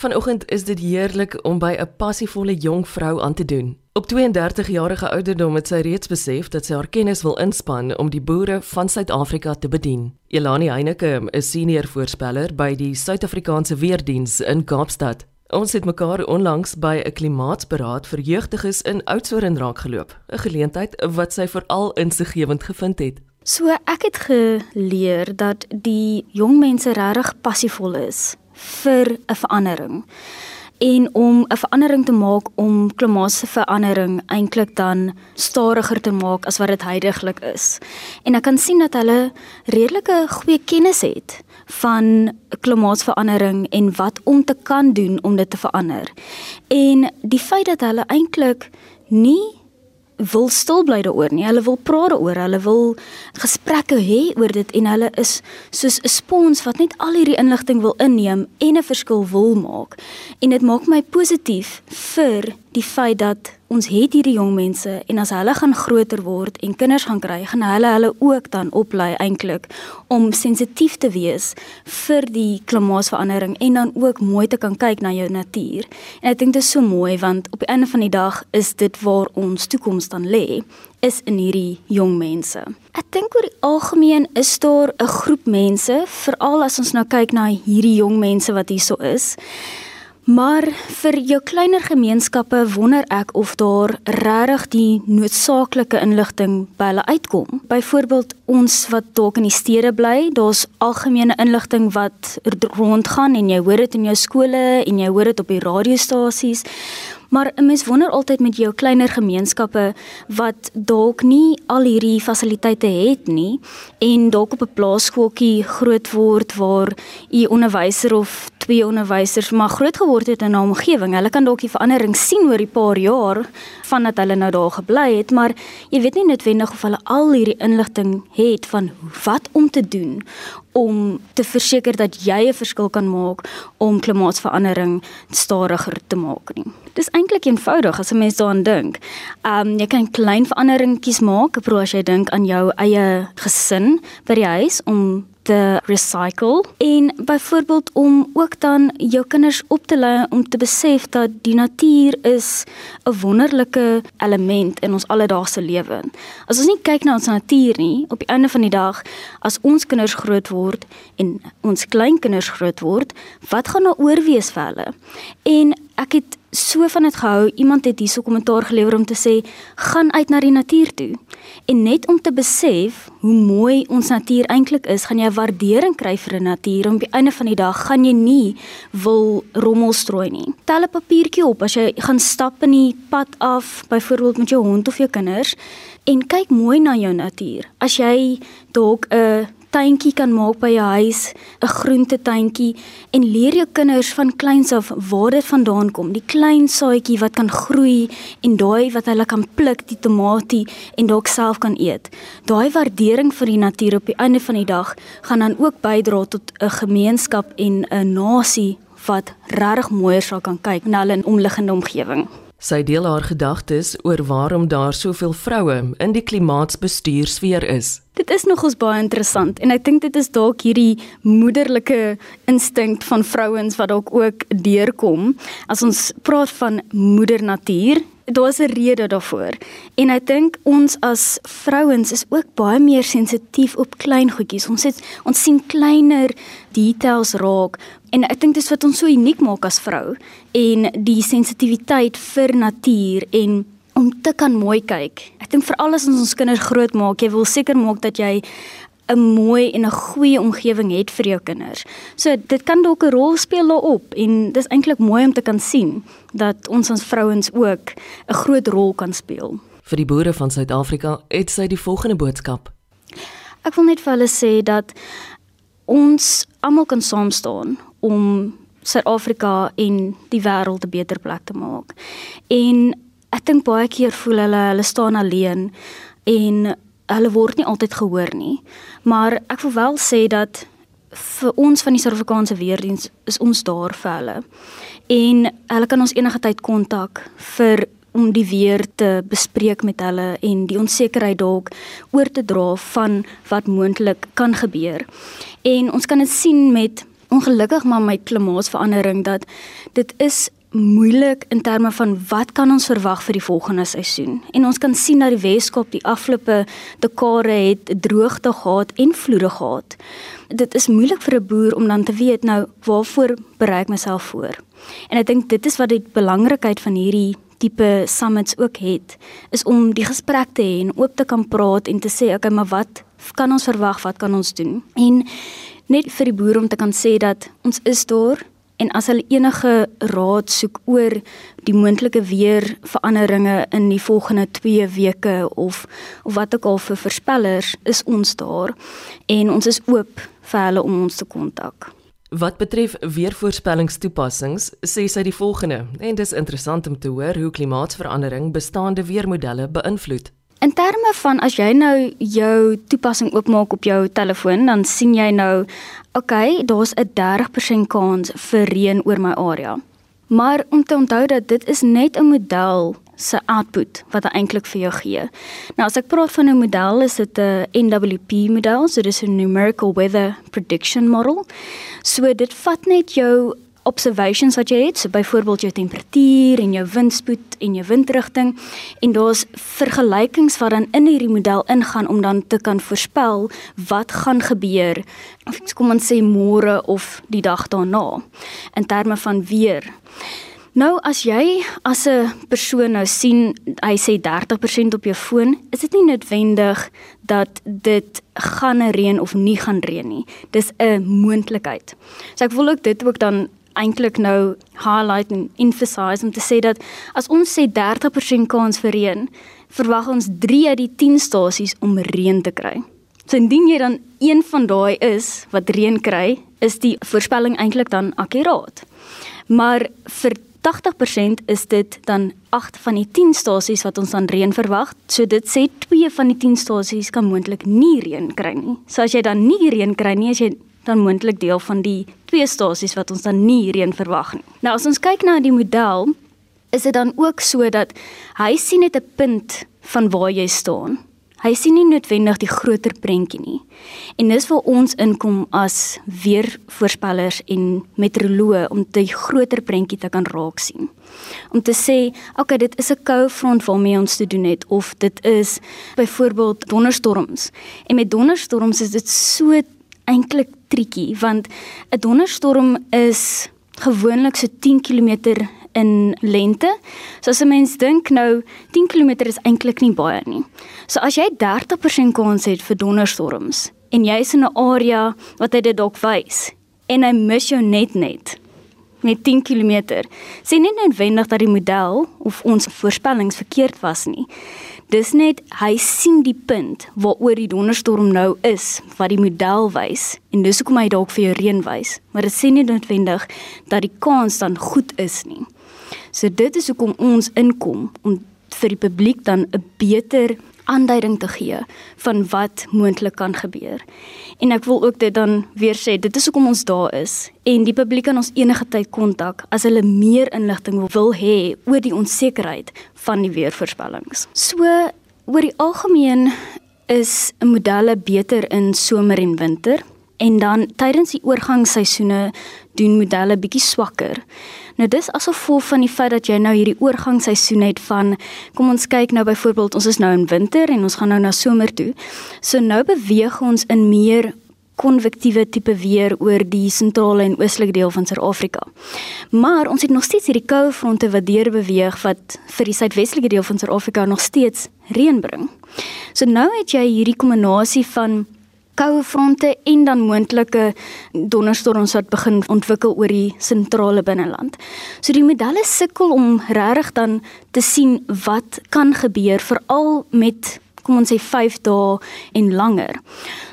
Vanoggend is dit heerlik om by 'n passievolle jong vrou aan te doen. Op 32 jarige ouderdom het sy reeds besef dat sy haar kennis wil inspann om die boere van Suid-Afrika te bedien. Elani Heineke is senior voorspeller by die Suid-Afrikaanse Weerdiens in Kaapstad. Ons het mekaar onlangs by 'n klimaatsberaad vir jeugdiges in Oudtshoorn raak geloop, 'n geleentheid wat sy veral insiggewend gevind het. So ek het geleer dat die jong mense regtig passievol is vir 'n verandering en om 'n verandering te maak om klimaatsverandering eintlik dan stadiger te maak as wat dit heidaglik is. En ek kan sien dat hulle redelike goeie kennis het van klimaatsverandering en wat om te kan doen om dit te verander. En die feit dat hulle eintlik nie wil stil bly daaroor nie. Hulle wil praat daaroor. Hulle wil gesprekke hê oor dit en hulle is soos 'n spons wat net al hierdie inligting wil inneem en 'n verskil wil maak. En dit maak my positief vir die feit dat ons het hierdie jong mense en as hulle gaan groter word en kinders gaan kry, gaan hulle hulle ook dan oplei eintlik om sensitief te wees vir die klimaatsverandering en dan ook mooi te kan kyk na jou natuur. En ek dink dit is so mooi want op die einde van die dag is dit waar ons toekoms dan lê is in hierdie jong mense. Ek dink oor die algemeen is daar 'n groep mense, veral as ons nou kyk na hierdie jong mense wat hierso is, Maar vir jou kleiner gemeenskappe wonder ek of daar regtig die noodsaaklike inligting by hulle uitkom. Byvoorbeeld ons wat dalk in die stede bly, daar's algemene inligting wat rondgaan en jy hoor dit in jou skole en jy hoor dit op die radiostasies. Maar 'n mens wonder altyd met jou kleiner gemeenskappe wat dalk nie al hierdie fasiliteite het nie en dalk op 'n plaaskooltjie groot word waar u onderwyser of twee onderwysers maar groot geword het in 'n omgewing. Hulle kan dalk die verandering sien oor die paar jaar vandat hulle nou daar gebly het, maar jy weet nie noodwendig of hulle al hierdie inligting het van wat om te doen om te verseker dat jy 'n verskil kan maak om klimaatsverandering stadiger te maak nie. Dis eintlik eenvoudig as 'n mens daaraan dink. Um jy kan klein veranderingkies maak, pro as jy dink aan jou eie gesin by die huis om te recycle en byvoorbeeld om ook dan jou kinders op te lei om te besef dat die natuur is 'n wonderlike element in ons alledaagse lewe. As ons nie kyk na ons natuur nie, op die einde van die dag as ons kinders groot word en ons kleinkinders groot word, wat gaan nou oorwees vir hulle? En ek het so van dit gehou. Iemand het hierso kommentaar gelewer om te sê: "Gaan uit na die natuur toe." En net om te besef hoe mooi ons natuur eintlik is, gaan jy waardering kry vir 'n natuur. Op die einde van die dag gaan jy nie wil rommel strooi nie. Tel 'n papiertjie op as jy gaan stap in die pad af, byvoorbeeld met jou hond of jou kinders, en kyk mooi na jou natuur. As jy dalk 'n tuintjie kan maak by jou huis, 'n groentetuintjie en leer jou kinders van kleins af waar dit vandaan kom, die klein saadjie wat kan groei en daai wat hulle kan pluk, die tomatie en dalk self kan eet. Daai waardering vir die natuur op die einde van die dag gaan dan ook bydra tot 'n gemeenskap en 'n nasie wat regtig mooier sal kan kyk na hulle omliggende omgewing. Sy deel haar gedagtes oor waarom daar soveel vroue in die klimaatsbestuursfeer is. Dit is nogals baie interessant en ek dink dit is dalk hierdie moederlike instink van vrouens wat dalk ook deurkom as ons praat van moeder natuur daar's 'n rede daarvoor. En ek dink ons as vrouens is ook baie meer sensitief op klein goedjies. Ons het ons sien kleiner details raak en ek dink dis wat ons so uniek maak as vrou en die sensitiwiteit vir natuur en om te kan mooi kyk. Ek dink veral as ons ons kinders groot maak, jy wil seker maak dat jy 'n mooi en 'n goeie omgewing het vir jou kinders. So dit kan dalk 'n rol speel daarop en dis eintlik mooi om te kan sien dat ons as vrouens ook 'n groot rol kan speel. Vir die boere van Suid-Afrika het sy die volgende boodskap. Ek wil net vir hulle sê dat ons almal kan saam staan om Suid-Afrika en die wêreld 'n beter plek te maak. En ek dink baie keer voel hulle hulle staan alleen en hulle word nie altyd gehoor nie. Maar ek wil wel sê dat vir ons van die Suid-Afrikaanse weerdiens is ons daar vir hulle. En hulle kan ons enige tyd kontak vir om die weer te bespreek met hulle en die onsekerheid dalk oor te dra van wat moontlik kan gebeur. En ons kan dit sien met ongelukkig maar met klimaatsverandering dat dit is moeilik in terme van wat kan ons verwag vir die volgende seisoen. En ons kan sien dat die Weskaap die afgelope dekade het droogte gehad en vloede gehad. Dit is moeilik vir 'n boer om dan te weet nou waarvoor berei ek myself voor. En ek dink dit is wat die belangrikheid van hierdie tipe summits ook het, is om die gesprek te hê en oop te kan praat en te sê, okay, maar wat kan ons verwag? Wat kan ons doen? En net vir die boere om te kan sê dat ons is daar en as hulle enige raad soek oor die moontlike weerveranderinge in die volgende 2 weke of of wat ook al vir voorspellers is ons daar en ons is oop vir hulle om ons te kontak. Wat betref weervoorspellingstoepassings, sê sy die volgende en dis interessant om te hoor hoe klimaatsverandering bestaande weermodelle beïnvloed. In terme van as jy nou jou toepassing oopmaak op jou telefoon, dan sien jy nou, okay, daar's 'n 30% kans vir reën oor my area. Maar om te onthou dat dit is net 'n model se output wat hy eintlik vir jou gee. Nou as ek praat van 'n model, is dit 'n NWP model, so dis 'n numerical weather prediction model. So dit vat net jou observations wat jy het, so byvoorbeeld jou temperatuur en jou windspoed en jou windrigting en daar's vergelykings wat dan in hierdie model ingaan om dan te kan voorspel wat gaan gebeur of kom ons sê môre of die dag daarna in terme van weer. Nou as jy as 'n persoon nou sien hy sê 30% op jou foon, is dit nie noodwendig dat dit gaan reën of nie gaan reën nie. Dis 'n moontlikheid. So ek wil ook dit ook dan eintlik nou highlight en emphasize om te sê dat as ons sê 30% kans vir reën, verwag ons 3 uit die 10 stasies om reën te kry. So indien jy dan een van daai is wat reën kry, is die voorspelling eintlik dan akkuraat. Maar vir 80% is dit dan 8 van die 10 stasies wat ons dan reën verwag. So dit sê 2 van die 10 stasies kan moontlik nie reën kry nie. So as jy dan nie reën kry nie, as jy dan moontlik deel van die twee stasies wat ons dan nie hierheen verwag nie. Nou as ons kyk na die model, is dit dan ook so dat hy sien net 'n punt van waar jy staan. Hy sien nie noodwendig die groter prentjie nie. En dis waar ons inkom as weervoorspellers en meteoroloë om die groter prentjie te kan raak sien. Om te sê, okay, dit is 'n koue front waarmee ons te doen het of dit is byvoorbeeld donderstorms. En met donderstorms is dit so eintlik triekie want 'n donderstorm is gewoonlik so 10 km in lengte. So as 'n mens dink nou 10 km is eintlik nie baie nie. So as jy 30% kans het vir donderstorms en jy's in 'n area wat hy dit dalk wys en hy mis jou net net met 10 km. Sien nie noodwendig dat die model of ons voorspellings verkeerd was nie. Dis net hy sien die punt waaroor die donderstorm nou is wat die model wys en dis hoekom hy dalk vir jou reën wys, maar dit sê nie noodwendig dat die kans dan goed is nie. So dit is hoekom ons inkom om vir die publiek dan 'n beter aanduiding te gee van wat moontlik kan gebeur. En ek wil ook dit dan weer sê, dit is hoekom ons daar is en die publiek kan ons enige tyd kontak as hulle meer inligting wil hê oor die onsekerheid van die weervoorspellings. So oor die algemeen is modelle beter in somer en winter en dan tydens die oorgangsseisoene doen modelle bietjie swakker. Nou dis asof vol van die feit dat jy nou hierdie oorgangsseisoen het van kom ons kyk nou byvoorbeeld ons is nou in winter en ons gaan nou na somer toe. So nou beweeg ons in meer konvektiewe tipe weer oor die sentrale en oostelike deel van Suid-Afrika. Maar ons het nog steeds hierdie koue fronte wat deur beweeg wat vir die suidwestelike deel van Suid-Afrika nog steeds reën bring. So nou het jy hierdie kombinasie van koue fronte en dan moontlike donderstorms wat begin ontwikkel oor die sentrale binneland. So die modelle sukkel om regtig dan te sien wat kan gebeur veral met kom ons sê 5 dae en langer.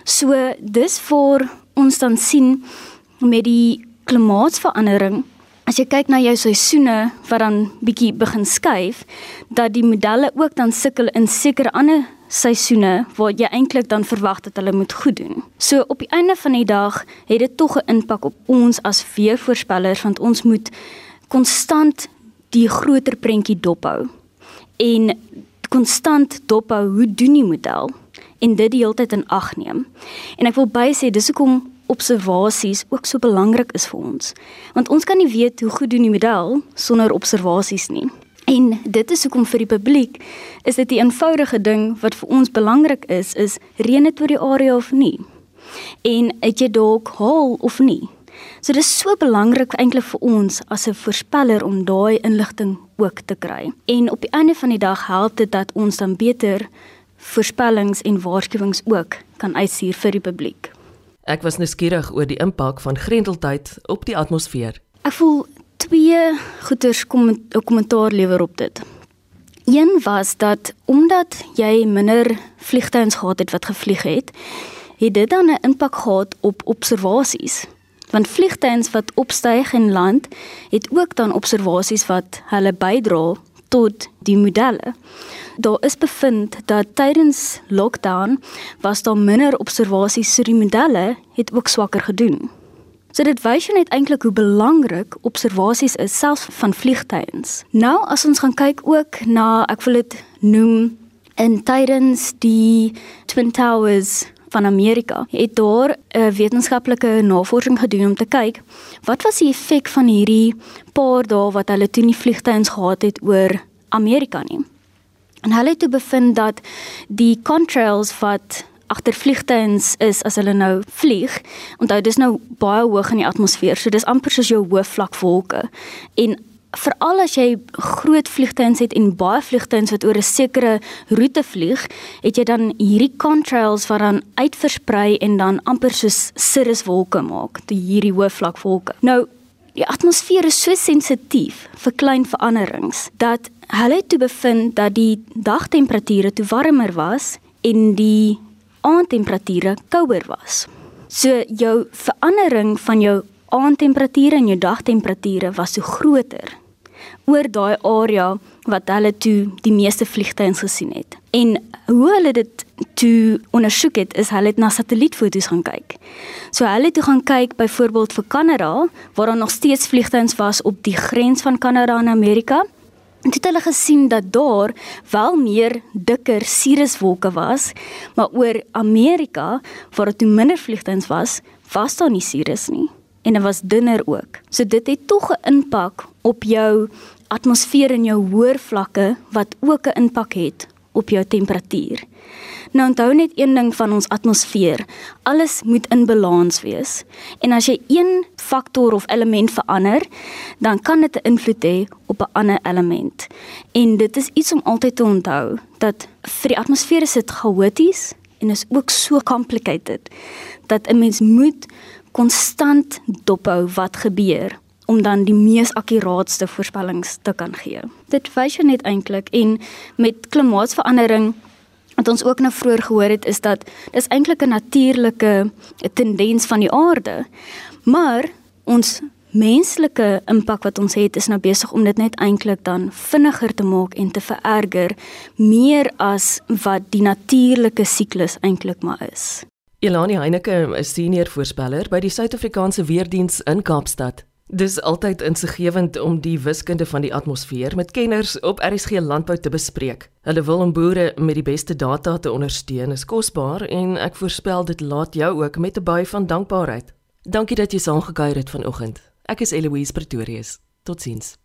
So dis vir ons dan sien met die klimaatsverandering As jy kyk na jou seisoene wat dan bietjie begin skuif, dat die modelle ook dan sukkel in sekere ander seisoene waar jy eintlik dan verwag dat hulle moet goed doen. So op die einde van die dag het dit tog 'n impak op ons as weervoorspellers want ons moet konstant die groter prentjie dophou en konstant dophou hoe doen die model en dit die hele tyd in ag neem. En ek wil by sê dis hoekom observasies ook so belangrik is vir ons. Want ons kan nie weet hoe goed doen die model sonder observasies nie. En dit is hoekom vir die publiek is dit 'n eenvoudige ding wat vir ons belangrik is, is reën dit oor die area of nie? En het jy dalk haal of nie? So dis so belangrik eintlik vir ons as 'n voorspeller om daai inligting ook te kry. En op die einde van die dag help dit dat ons dan beter voorspellings en waarskuwings ook kan uitstuur vir die publiek. Ek was nuuskierig oor die impak van grendeltyd op die atmosfeer. Ek voel twee goeters kom 'n kommentaar lewer op dit. Een was dat omdat jy minder vliegtuie gehad het wat gevlieg het, het dit dan 'n impak gehad op observasies. Want vliegtuie wat opstyg en land, het ook dan observasies wat hulle bydra tot die modelle. Daar is bevind dat tydens lockdown was daar minder observasies so die modelle het ook swakker gedoen. So dit wys jou net eintlik hoe belangrik observasies is selfs van vliegtuie. Nou as ons gaan kyk ook na ek wil dit noem in tydens die Twin Towers van Amerika het daar 'n wetenskaplike navorsing gedoen om te kyk wat was die effek van hierdie paar dae wat hulle toe nie vliegtuie gehad het oor Amerika nie. En hulle het bevind dat die contrails wat agter vliegtuie is as hulle nou vlieg, onthou dis nou baie hoog in die atmosfeer, so dis amper soos jou hoofvlakvolke. En veral as jy groot vliegtuie het en baie vliegtuie wat oor 'n sekere roete vlieg, het jy dan hierdie contrails wat dan uitversprei en dan amper soos cirruswolke maak, die hierdie hoofvlakvolke. Nou Die atmosfeer is so sensitief vir klein veranderings dat hulle toe bevind dat die dagtemperature toe warmer was en die aandtemperature kouer was. So jou verandering van jou aandtemperature en jou dagtemperature was so groter oor daai area wat hulle toe die meeste vliegtuie gesien het. En hoe hulle dit toe ondersoek het, is hulle het na satellietfoto's gaan kyk. So hulle het toe gaan kyk byvoorbeeld vir Kanada waar daar nog steeds vliegtuie was op die grens van Kanada en Amerika. En dit het hulle gesien dat daar wel meer dikker cirruswolke was, maar oor Amerika waar dit minder vliegtuie was, was daar nie cirrus nie en dit was dunner ook. So dit het tog 'n impak op jou atmosfeer en jou hoër vlakke wat ook 'n impak het op jou temperatuur. Nou onthou net een ding van ons atmosfeer. Alles moet in balans wees. En as jy een faktor of element verander, dan kan dit 'n invloed hê op 'n ander element. En dit is iets om altyd te onthou dat vir die atmosfeer is dit chaoties en is ook so complicated dat 'n mens moet konstant dophou wat gebeur om dan die mees akkuraatste voorspellings te kan gee. Dit wys jou net eintlik en met klimaatsverandering wat ons ook nou vroeër gehoor het is dat dis eintlik 'n natuurlike tendens van die aarde. Maar ons menslike impak wat ons het is nou besig om dit net eintlik dan vinniger te maak en te vererger meer as wat die natuurlike siklus eintlik maar is. Elani Heineke is senior voorspeller by die Suid-Afrikaanse Weerdiens in Kaapstad. Dis altyd insiggewend om die wiskunde van die atmosfeer met kenners op RSG landbou te bespreek. Hulle wil om boere met die beste data te ondersteun is kosbaar en ek voorspel dit laat jou ook met 'n baie van dankbaarheid. Dankie dat jy saamgekuier het vanoggend. Ek is Eloise Pretorius. Totsiens.